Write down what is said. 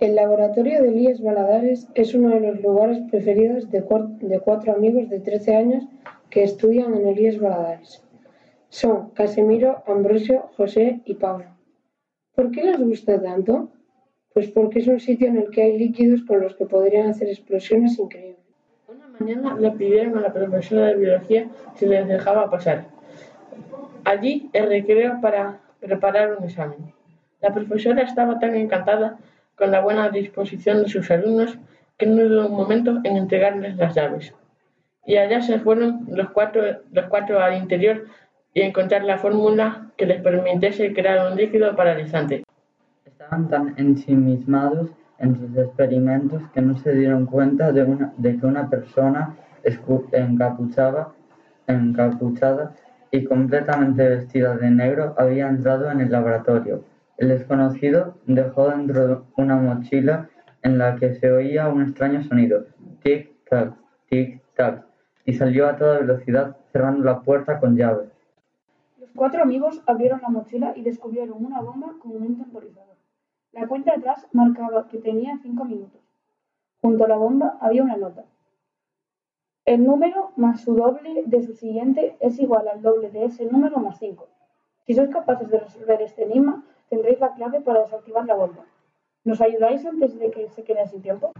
El laboratorio de Elías Baladares es uno de los lugares preferidos de cuatro amigos de trece años que estudian en Elías Baladares. Son Casimiro, Ambrosio, José y Pablo. ¿Por qué les gusta tanto? Pues porque es un sitio en el que hay líquidos con los que podrían hacer explosiones increíbles. Una mañana le pidieron a la profesora de biología si les dejaba pasar. Allí el recreo para preparar un examen. La profesora estaba tan encantada con la buena disposición de sus alumnos que no dudó un momento en entregarles las llaves. Y allá se fueron los cuatro, los cuatro al interior y encontrar la fórmula que les permitiese crear un líquido paralizante. Estaban tan ensimismados en sus experimentos que no se dieron cuenta de, de que una persona encapuchada, encapuchada y completamente vestida de negro había entrado en el laboratorio. El desconocido dejó dentro una mochila en la que se oía un extraño sonido, tic-tac, tic-tac, y salió a toda velocidad cerrando la puerta con llave. Los cuatro amigos abrieron la mochila y descubrieron una bomba con un temporizador. La cuenta atrás marcaba que tenía cinco minutos. Junto a la bomba había una nota. El número más su doble de su siguiente es igual al doble de ese número más cinco. Si sois capaces de resolver este enigma, tendréis la clave para desactivar la bomba. ¿Nos ayudáis antes de que se quede sin tiempo?